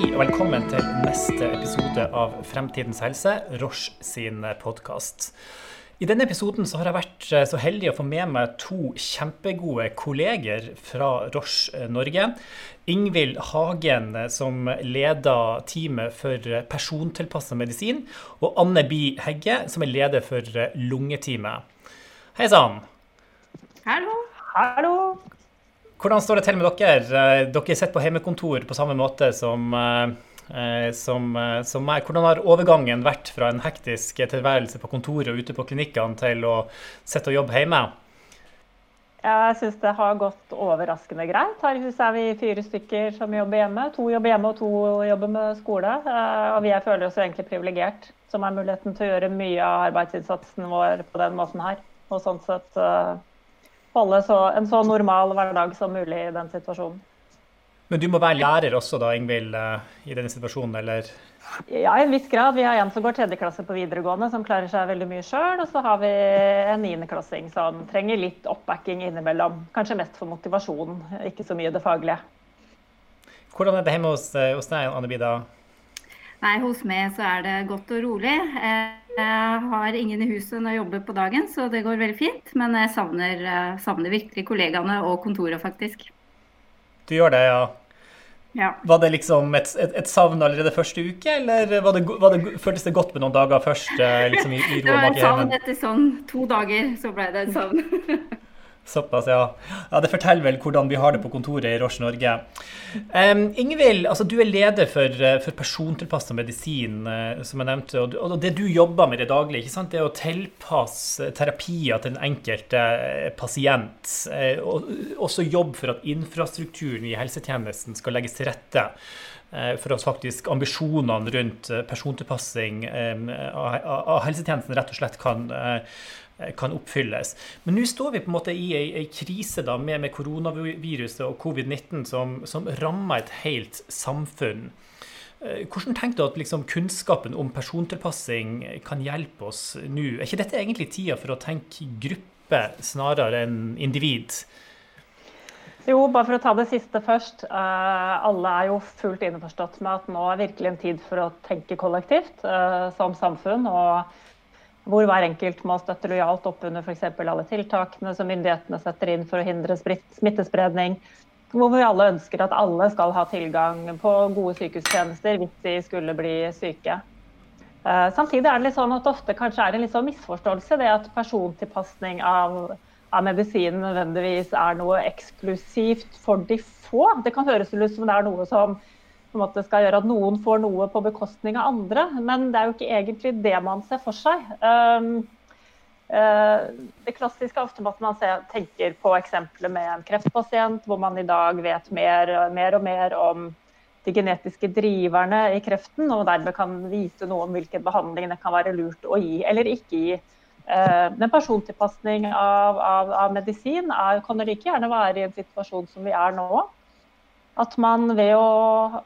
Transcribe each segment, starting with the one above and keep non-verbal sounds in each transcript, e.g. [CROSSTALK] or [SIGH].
Hei og velkommen til neste episode av Fremtidens helse, Roche sin podkast. I denne episoden så har jeg vært eh, så heldig å få med meg to kjempegode kolleger fra Roche Norge. Ingvild Hagen, som leder teamet for persontilpassa medisin, og Anne Bi Hegge, som er leder for lungeteamet. Hei sann. Hallo. Hallo. Hvordan står det til med dere? Eh, dere sitter på hjemmekontor på samme måte som, eh, som, eh, som meg. Hvordan har overgangen vært fra en hektisk tilværelse på kontoret og ute på klinikkene til å sitte og jobbe hjemme? Jeg syns det har gått overraskende greit. Her i huset er vi fire stykker som jobber hjemme. To jobber hjemme og to jobber med skole. Og vi føler oss egentlig privilegert som har muligheten til å gjøre mye av arbeidsinnsatsen vår på den måten her. Og sånn sett holde så, en så normal hverdag som mulig i den situasjonen. Men du må være lærer også da, Ingvild, i denne situasjonen, eller? Ja, i en viss grad. Vi har en som går tredje klasse på videregående, som klarer seg veldig mye sjøl. Og så har vi en niendeklassing som trenger litt oppbacking innimellom. Kanskje mest for motivasjon, ikke så mye det faglige. Hvordan er det hjemme hos, hos deg, Anne Bida? Nei, hos meg så er det godt og rolig. Jeg har ingen i huset når jeg jobber på dagen, så det går veldig fint. Men jeg savner, savner virkelig kollegaene og kontoret, faktisk. Du gjør det, ja? Ja. Var det liksom et, et, et, savn allerede første uke, eller var det, var det, føltes det godt med noen dager først? Liksom, i, i [LAUGHS] det var et savn etter sånn to dager, så ble det et savn. [LAUGHS] Såpass, ja. ja. Det forteller vel hvordan vi har det på kontoret i Roche Norge. Um, Ingvild, altså, du er leder for, for persontilpassa medisin, uh, som jeg nevnte. Og, og, det du jobber med i det daglige, ikke sant? det er å tilpasse terapier til den enkelte pasient. Uh, og også jobbe for at infrastrukturen i helsetjenesten skal legges til rette for at faktisk ambisjonene rundt persontilpassing av helsetjenesten rett og slett kan kan oppfylles. Men nå står vi på en måte i ei, ei krise da, med, med, koronaviruset og covid-19 som, som rammer et helt samfunn. Hvordan tenker du at liksom, kunnskapen om persontilpassing kan hjelpe oss nå? Er ikke dette egentlig tida for å tenke gruppe snarere enn individ? Jo, bare for å ta det siste først. alle er jo fullt innforstått med at nå er virkelig en tid for å tenke kollektivt som samfunn. og hvor hver enkelt må støtte lojalt opp under f.eks. alle tiltakene som myndighetene setter inn for å hindre smittespredning. Hvor vi alle ønsker at alle skal ha tilgang på gode sykehustjenester hvis de skulle bli syke. Samtidig er det litt sånn at ofte kanskje er en litt sånn misforståelse det at persontilpasning av, av medisin nødvendigvis er noe eksklusivt for de få. Det kan høres ut som det er noe som på en måte skal gjøre at noen får noe på bekostning av andre. Men det er jo ikke egentlig det man ser for seg. Um, uh, det klassiske er ofte at man tenker på eksempelet med en kreftpasient, hvor man i dag vet mer, mer, og mer om de genetiske driverne i kreften, og dermed kan vite noe om hvilken behandling det kan være lurt å gi eller ikke gi. Uh, men persontilpasning av, av, av medisin er, kan det like gjerne være i en situasjon som vi er nå at man ved å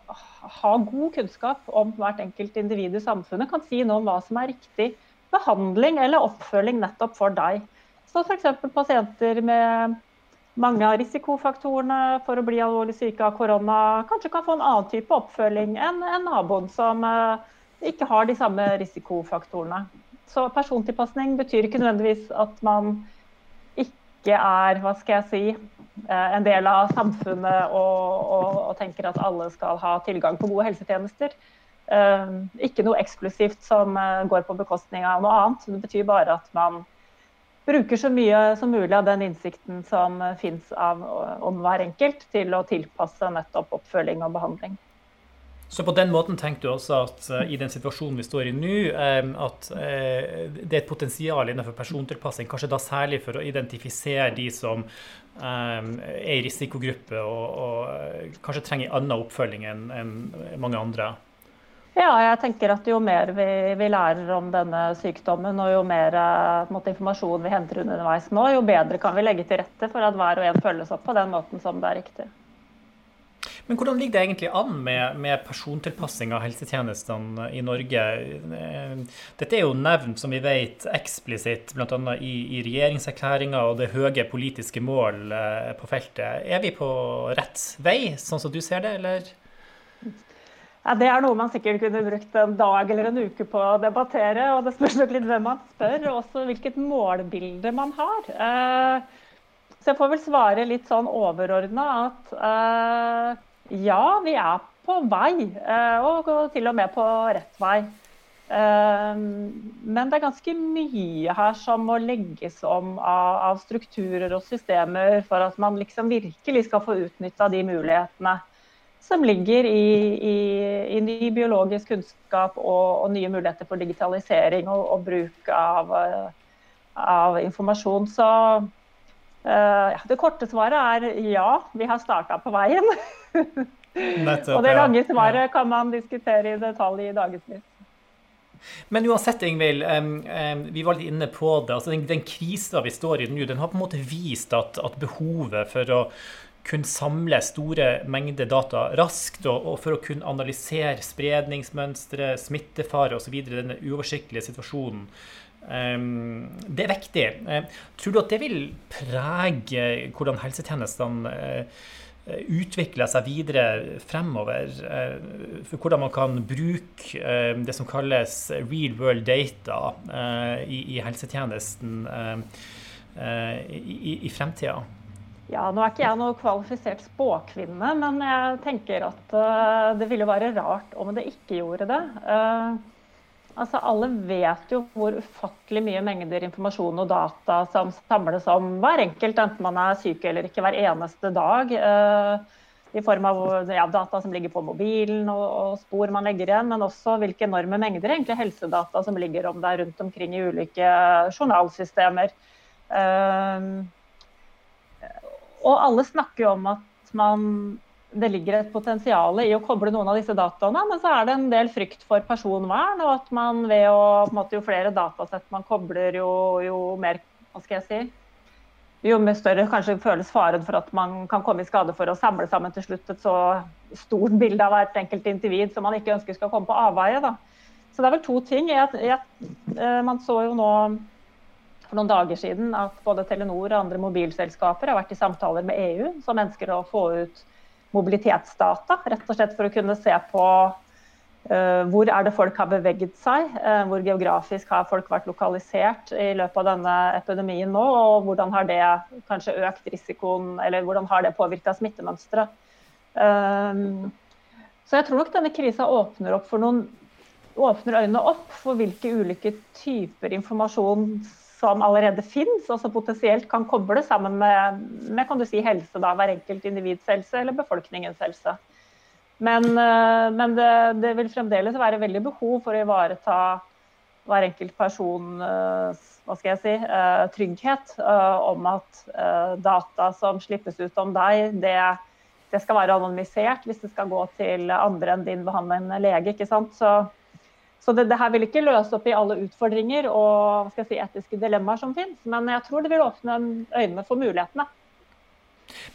ha god kunnskap om hvert enkelt individ i samfunnet, kan si noe om hva som er riktig behandling eller oppfølging nettopp for deg. Så f.eks. pasienter med mange av risikofaktorene for å bli alvorlig syke av korona kanskje kan få en annen type oppfølging enn en naboen som eh, ikke har de samme risikofaktorene. Så persontilpasning betyr ikke nødvendigvis at man ikke er hva skal jeg si, eh, en del av samfunnet og, og, og, tenker at alle skal ha tilgang på gode helsetjenester. Eh, ikke noe eksklusivt som eh, går på bekostning av noe annet. Det betyr bare at man bruker så mye som mulig av den innsikten som fins om hver enkelt, til å tilpasse nettopp oppfølging og behandling. Så på den måten tenker du også at uh, i den situasjonen vi står i nå, at uh, det er et potensial innenfor persontilpassing, kanskje da særlig for å identifisere de som er i risikogruppe og, og kanskje trenger annen oppfølging enn en mange andre? Ja, jeg tenker at jo mer vi, vi lærer om denne sykdommen, og jo mer måte, informasjon vi henter underveis nå, jo bedre kan vi legge til rette for at hver og en følges opp på den måten som det er riktig. Men hvordan ligger det egentlig an med, med persontilpassing av helsetjenestene i Norge? Dette er jo nevnt, som vi vet, eksplisitt bl.a. i, i regjeringserklæringa og det høye politiske mål eh, på feltet. Er vi på rett vei, sånn som du ser det, eller? Ja, Det er noe man sikkert kunne brukt en dag eller en uke på å debattere. og Det spørs nok litt hvem man spør, og også hvilket målbilde man har. Eh, så jeg får vel svare litt sånn overordna at eh, ja, vi er på vei, eh, og til og med på rett vei. Men det er ganske mye her som må legges om av strukturer og systemer for at man liksom virkelig skal få utnytta de mulighetene som ligger i, i, i ny biologisk kunnskap og, og, nye muligheter for digitalisering og, og bruk av, av, informasjon. Så uh, ja, det korte svaret er ja, vi har starta på veien. [LAUGHS] Nettopp, og det lange svaret kan man diskutere i detalj i dagevis. Men uansett, Ingvild, vi var litt inne på det. altså Den, den krisa vi står i nå, den har på en måte vist at, at behovet for å kunne samle store mengder data raskt, og, og for å kunne analysere spredningsmønstre, smittefare osv. denne uoversiktlige situasjonen. Um, det er viktig. Uh, tror du at det vil prege hvordan helsetjenestene uh, utvikler seg videre fremover? Uh, for hvordan man kan bruke det som kalles real world data i, i, helsetjenesten i, fremtida? Ja, Nå er ikke jeg noe kvalifisert spåkvinne, men jeg tenker at det ville være rart om det ikke gjorde det. Altså Alle vet jo hvor ufattelig mye mengder informasjon og data som samles om hver enkelt, enten man er syk eller ikke, hver eneste dag. Uh, I form av ja, data som ligger på mobilen og, og, spor man legger igjen, men også hvilke enorme mengder egentlig helsedata som ligger om deg rundt omkring i ulike journalsystemer. Uh, og alle snakker jo om at man, det ligger et potensial i å koble noen av disse dataene, men så er det en del frykt for personvern, og at man ved å måte, Jo flere datasett man kobler, jo, jo, mer Hva skal jeg si? Jo mer større kanskje føles faren for at man kan komme i skade for å samle sammen til slutt et så stort bilde av hvert enkelt individ som man ikke ønsker skal komme på avveie. Da. Så det er vel to ting. Jeg, jeg, eh, man så jo nå for noen dager siden at både Telenor og andre mobilselskaper har vært i samtaler med EU som ønsker å få ut mobilitetsdata, rett og slett for å kunne se på uh, hvor er det folk har beveget seg, uh, hvor geografisk har folk vært lokalisert i løpet av denne epidemien nå, og hvordan har det kanskje økt risikoen, eller hvordan har det påvirka smittemønsteret. Uh, så jeg tror nok denne krisa åpner opp for noen åpner øynene opp for hvilke ulike typer informasjon som allerede finnes, og som potensielt kan koble sammen med, med kan du si, helse, da, hver enkelt individs helse eller befolkningens helse. Men, eh, men det, det, vil fremdeles være veldig behov for å ivareta hver enkelt person eh, hva skal jeg si, eh, trygghet om at data som slippes ut om deg, det, det skal være anonymisert hvis det skal gå til andre enn din behandlende lege. ikke sant? Så så det, det, her vil ikke løse opp i alle utfordringer og si, etiske dilemmaer som finnes, men jeg tror det vil åpne øynene for mulighetene.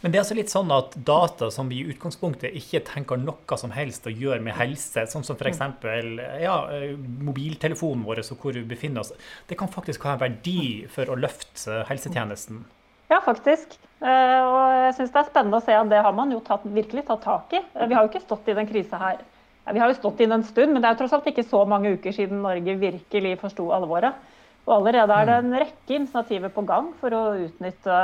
Men det er altså litt sånn at data som vi i utgangspunktet ikke tenker noe som helst å gjøre med helse, sånn som f.eks. Ja, mobiltelefonen vår og hvor vi befinner oss, det kan faktisk ha en verdi for å løfte helsetjenesten? Ja, faktisk. Eh, og jeg syns det er spennende å se at det har man jo tatt, virkelig tatt tak i. Vi har jo ikke stått i den krisa her ja, Vi har jo stått inn en stund, men det er jo tross alt ikke så mange uker siden Norge virkelig forsto alvoret. Og allerede er det en rekke initiativer på gang for å utnytte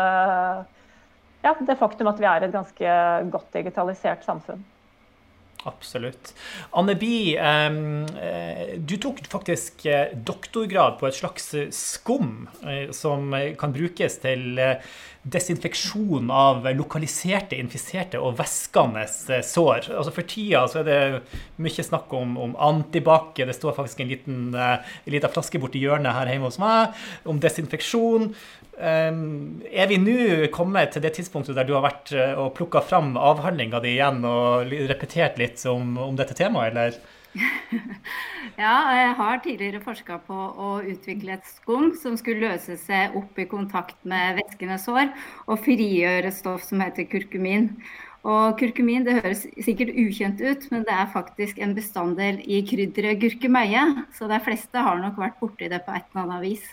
ja, det faktum at vi er et ganske godt digitalisert samfunn. Absolutt. Anne Bi, eh, du tok faktisk eh, doktorgrad på et slags skum eh, som kan brukes til desinfeksjon av lokaliserte, infiserte og væskende eh, sår. Altså For tida så er det mye snakk om, om antibac. Det står faktisk en liten, en liten flaske borti hjørnet her hjemme hos meg om desinfeksjon. Er vi nå kommet til det tidspunktet der du har vært uh, og plukka fram avhandlinga di igjen og repetert litt om, om dette temaet, eller? [LAUGHS] ja, jeg har tidligere forska på å utvikle et skum som skulle løse seg opp i kontakt med væskende sår og frigjøre stoff som heter kurkumin. Og kurkumin det høres sikkert ukjent ut, men det er faktisk en bestanddel i krydderet gurkemeie. Så de fleste har nok vært borti det på et eller annet vis.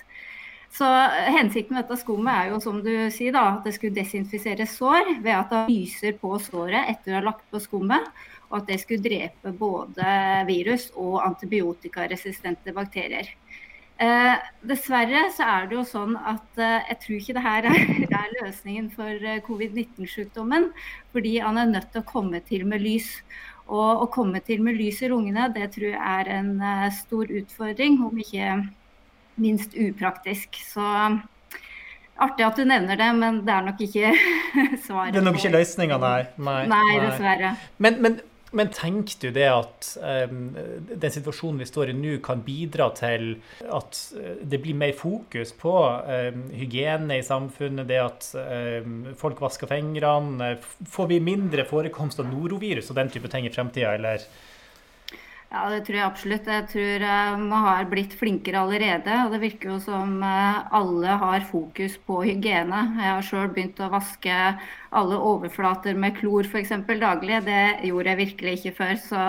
Så Hensikten med dette skummet er jo som du sier da, at det skulle desinfisere sår ved at det lyser på såret etter å ha lagt på skummet. Og at det skulle drepe både virus og antibiotikaresistente bakterier. Eh, dessverre så er det jo sånn at eh, jeg tror ikke det her er, [LAUGHS] løsningen for eh, covid-19-sykdommen. Fordi han er nødt til å komme til med lys. Og å komme til med lys i lungene, det tror jeg er en uh, stor utfordring, om ikke minst upraktisk. Så artig at du nevner det, men det er nok ikke [LAUGHS] svaret. Det er nok ikke løsninga, nei. nei. Nei, dessverre. Men, men men tenker du det at um, den situasjonen vi står i nå, kan bidra til at eh, det blir mer fokus på um, hygiene i samfunnet, det at um, folk vasker fingrene? Får vi mindre forekomst av norovirus og den type ting i fremtida, eller? Ja, det tror jeg absolutt. Jeg tror uh, man har blitt flinkere allerede. Og det virker jo som uh, alle har fokus på hygiene. Jeg har sjøl begynt å vaske alle overflater med klor f.eks. daglig. Det gjorde jeg virkelig ikke før. Så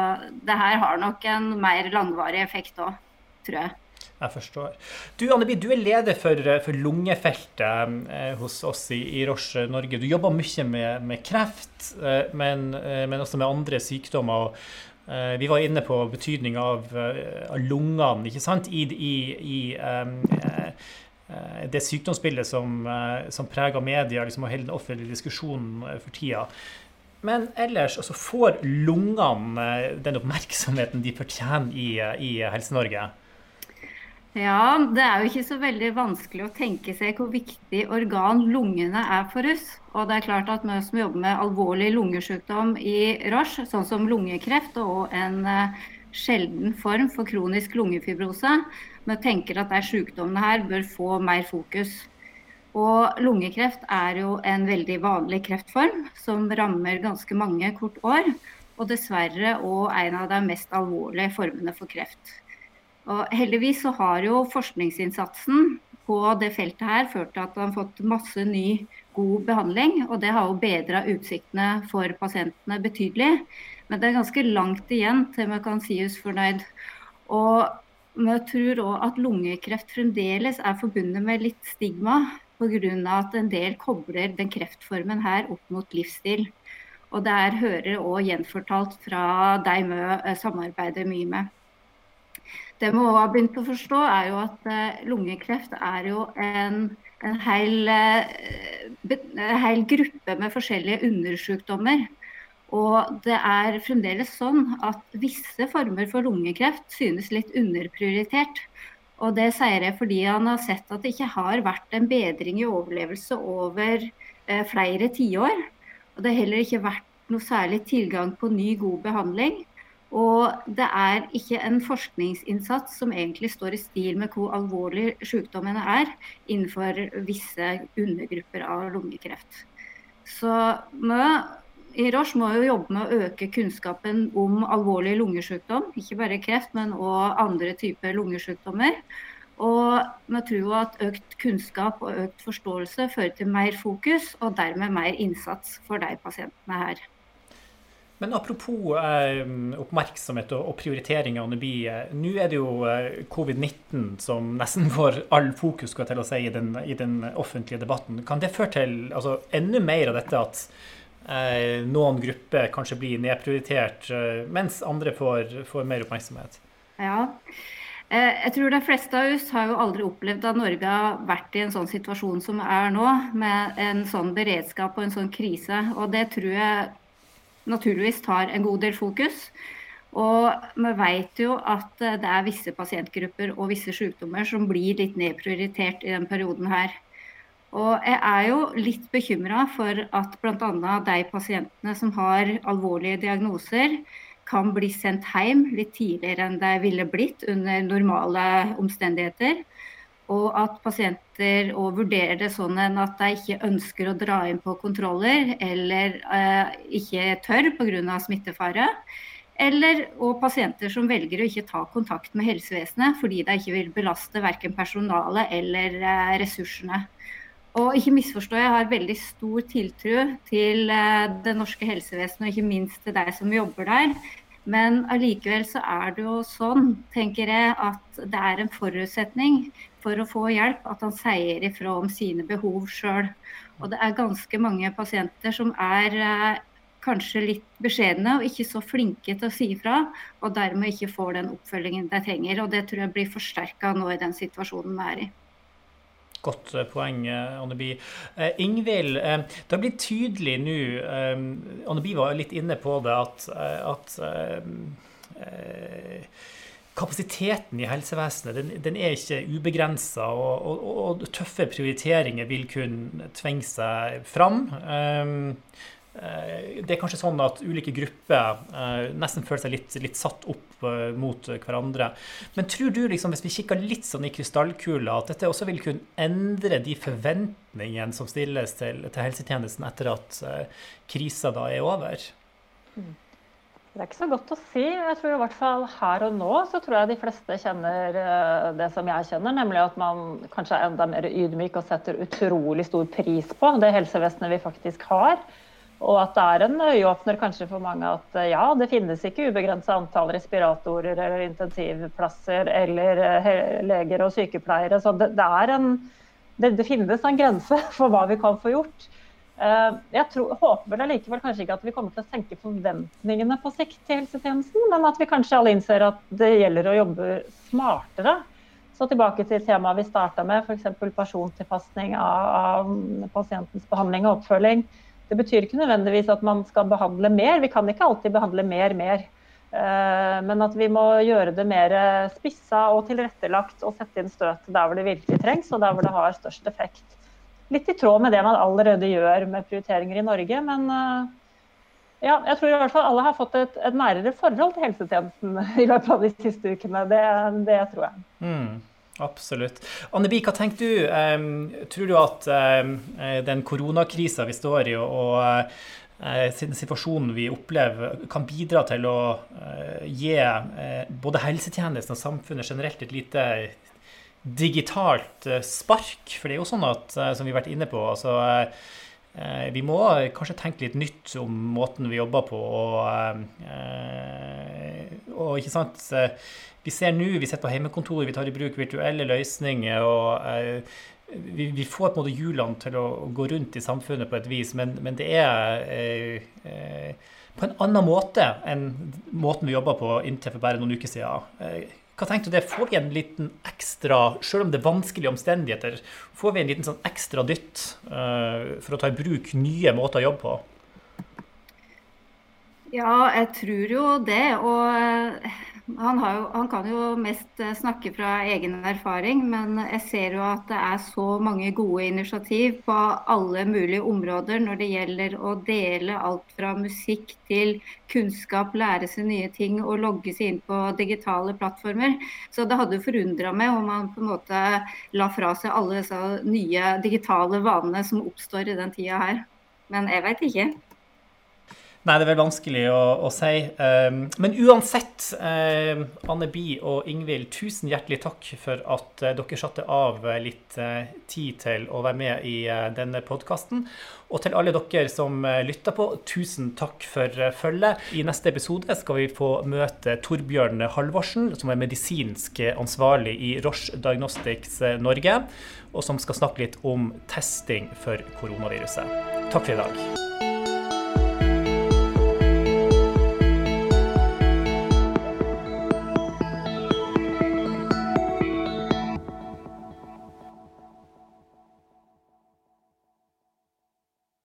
det her har nok en mer langvarig effekt òg, tror jeg. Jeg forstår. Du Anneby, du er leder for, for lungefeltet eh, hos oss i, i Roche Norge. Du jobber mye med, med kreft, eh, men, eh, men, også med andre sykdommer. Og, Eh, vi var inne på betydninga eh, av, lungene ikke sant? i, i, i um, det sykdomsbildet som, som preger media liksom, og hele den offentlige diskusjonen for tida. Men ellers altså, får lungene den oppmerksomheten de fortjener i, i Helse-Norge? Ja, det er jo ikke så veldig vanskelig å tenke seg hvor viktig organ lungene er for oss. Og det er klart at vi som jobber med alvorlig lungesykdom i Roche, sånn som lungekreft og en uh, sjelden form for kronisk lungefibrose, vi tenker at de sykdommene her bør få mer fokus. Og lungekreft er jo en veldig vanlig kreftform som rammer ganske mange kort år. Og dessverre òg en av de mest alvorlige formene for kreft. Og heldigvis så har jo forskningsinnsatsen på det feltet her ført til at man har fått masse ny, god behandling. Og det har jo bedra utsiktene for pasientene betydelig. Men det er ganske langt igjen til vi kan si oss fornøyd. Og vi tror òg at lungekreft fremdeles er forbundet med litt stigma pga. at en del kobler den kreftformen her opp mot livsstil. Og det hører òg gjenfortalt fra de vi samarbeider mye med. Det vi òg har begynt å forstå, er jo at eh, lungekreft er jo en, en hel, en hel, gruppe med forskjellige undersykdommer. Og det er fremdeles sånn at visse former for lungekreft synes litt underprioritert. Og det sier jeg fordi han har sett at det ikke har vært en bedring i overlevelse over eh, flere tiår. Og det har heller ikke vært noe særlig tilgang på ny, god behandling. Og det er ikke en forskningsinnsats som egentlig står i stil med hvor alvorlig sykdommene er innenfor visse undergrupper av lungekreft. Så vi i Roche må jo jobbe med å øke kunnskapen om alvorlig lungesykdom. Ikke bare kreft, men òg andre typer lungesykdommer. Og vi tror at økt kunnskap og økt forståelse fører til mer fokus, og dermed mer innsats for de pasientene her. Men apropos eh, oppmerksomhet og, og prioritering av NBI. Eh, nå er det jo eh, covid-19 som nesten får all fokus skal til å si, i, den, i den offentlige debatten. Kan det føre til altså, enda mer av dette at eh, noen grupper kanskje blir nedprioritert, eh, mens andre får, får mer oppmerksomhet? Ja. Eh, jeg tror de fleste av oss har jo aldri opplevd at Norge har vært i en sånn situasjon som er nå, med en sånn beredskap og en sånn krise. Og det tror jeg naturligvis tar en god del fokus. Og vi vet jo at eh, det er visse pasientgrupper og visse sykdommer som blir litt nedprioritert i denne perioden her. Og jeg er jo litt bekymra for at bl.a. de pasientene som har alvorlige diagnoser, kan bli sendt hjem litt tidligere enn de ville blitt under normale omstendigheter. Og at pasienter òg vurderer det sånn at de ikke ønsker å dra inn på kontroller, eller eh, ikke tør pga. smittefare. Eller og pasienter som velger å ikke ta kontakt med helsevesenet fordi de ikke vil belaste verken personalet eller eh, ressursene. Og ikke misforstå, jeg har veldig stor tiltro til eh, det norske helsevesenet, og ikke minst til de som jobber der. Men allikevel så er det jo sånn, tenker jeg, at det er en forutsetning for å få hjelp, at han sier ifra om sine behov sjøl. Og det er ganske mange pasienter som er eh, kanskje litt beskjedne og ikke så flinke til å si ifra, og dermed ikke får den oppfølgingen de trenger. Og det tror jeg blir forsterka nå i den situasjonen vi er i. Godt eh, poeng, eh, Anneby. Eh, Ingvild, det har blitt tydelig nå Anneby var litt inne på det, at, at kapasiteten i helsevesenet den, den er ikke ubegrensa, og, og, og, tøffe prioriteringer vil kunne tvinge seg fram. Eh, det er kanskje sånn at ulike grupper eh, nesten føler seg litt, litt satt opp eh, mot hverandre. Men tror du, liksom, hvis vi kikker litt sånn i krystallkula, at dette også vil kunne endre de forventningene som stilles til, til helsetjenesten etter at krisa da er over? Mm. Det er ikke så godt å si. Jeg tror i hvert fall her og nå så tror jeg de fleste kjenner det som jeg kjenner, nemlig at man kanskje er enda mer ydmyk og setter utrolig stor pris på det helsevesenet vi faktisk har. Og at det er en øyeåpner kanskje for mange at eh, ja, det finnes ikke ubegrensa antall respiratorer eller intensivplasser eller eh, leger og sykepleiere. Så det, det, en, det, det finnes en grense [LAUGHS] for hva vi kan få gjort. Eh, jeg tror, håper vel allikevel kanskje ikke at vi kommer til å senke forventningene på sikt til helsetjenesten, men at vi kanskje alle innser at det gjelder å jobbe smartere. Så tilbake til temaet vi starta med, f.eks. persontilpasning av, av pasientens behandling og oppfølging. Det betyr ikke nødvendigvis at man skal behandle mer. Vi kan ikke alltid behandle mer mer. Eh, men at vi må gjøre det mer spissa og tilrettelagt og sette inn støtet der hvor det virkelig trengs, og der hvor det har størst effekt. Litt i tråd med det man allerede gjør med prioriteringer i Norge. Men eh, ja, jeg tror i hvert fall alle har fått et, et nærere forhold til helsetjenesten [LAUGHS] i løpet av de siste ukene. Det, det tror jeg. Mm. Absolutt. Annebi, hva tenker du? Tror du at um, den koronakrisa vi står i, og, uh, situasjonen vi opplever, kan bidra til å uh, gi både helsetjenesten og samfunnet generelt et lite digitalt spark? For det er jo sånn at, som vi har vært inne på, altså vi må kanskje tenke litt nytt om måten vi jobber på. Og, og ikke sant vi ser nå, vi sitter på hjemmekontor, vi tar i bruk virtuelle løsninger. og eh, vi, vi, får på en måte hjulene til å, gå rundt i samfunnet på et vis, men, men det er eh, eh, på en annen måte enn måten vi jobba på inntil for bare noen uker siden. Hva tenkte du det? Får vi en liten ekstra, selv om det er vanskelige omstendigheter, får vi en liten sånn ekstra dytt uh, for å ta i bruk nye måter å jobbe på? Ja, jeg tror jo det. Og han, jo, han, kan jo mest eh, snakke fra egen erfaring, men jeg ser jo at det er så mange gode initiativ på alle mulige områder når det gjelder å dele alt fra musikk til kunnskap, lære seg nye ting og logge seg inn på digitale plattformer. Så det hadde jo forundra meg om han på en måte la fra seg alle disse nye digitale vanene som oppstår i den tida her. Men jeg veit ikke. Nei, det er vel vanskelig å, å si. Um, men uansett, um, Anne Bi og Ingvild, tusen hjertelig takk for at uh, dere satte av litt uh, tid til å være med i uh, denne podkasten. Og til alle dere som lytter på, tusen takk for følget. I neste episode skal vi få møte Torbjørn Halvorsen, som er medisinsk ansvarlig i Roche Diagnostics Norge, og som skal snakke litt om testing for koronaviruset. Takk for i dag.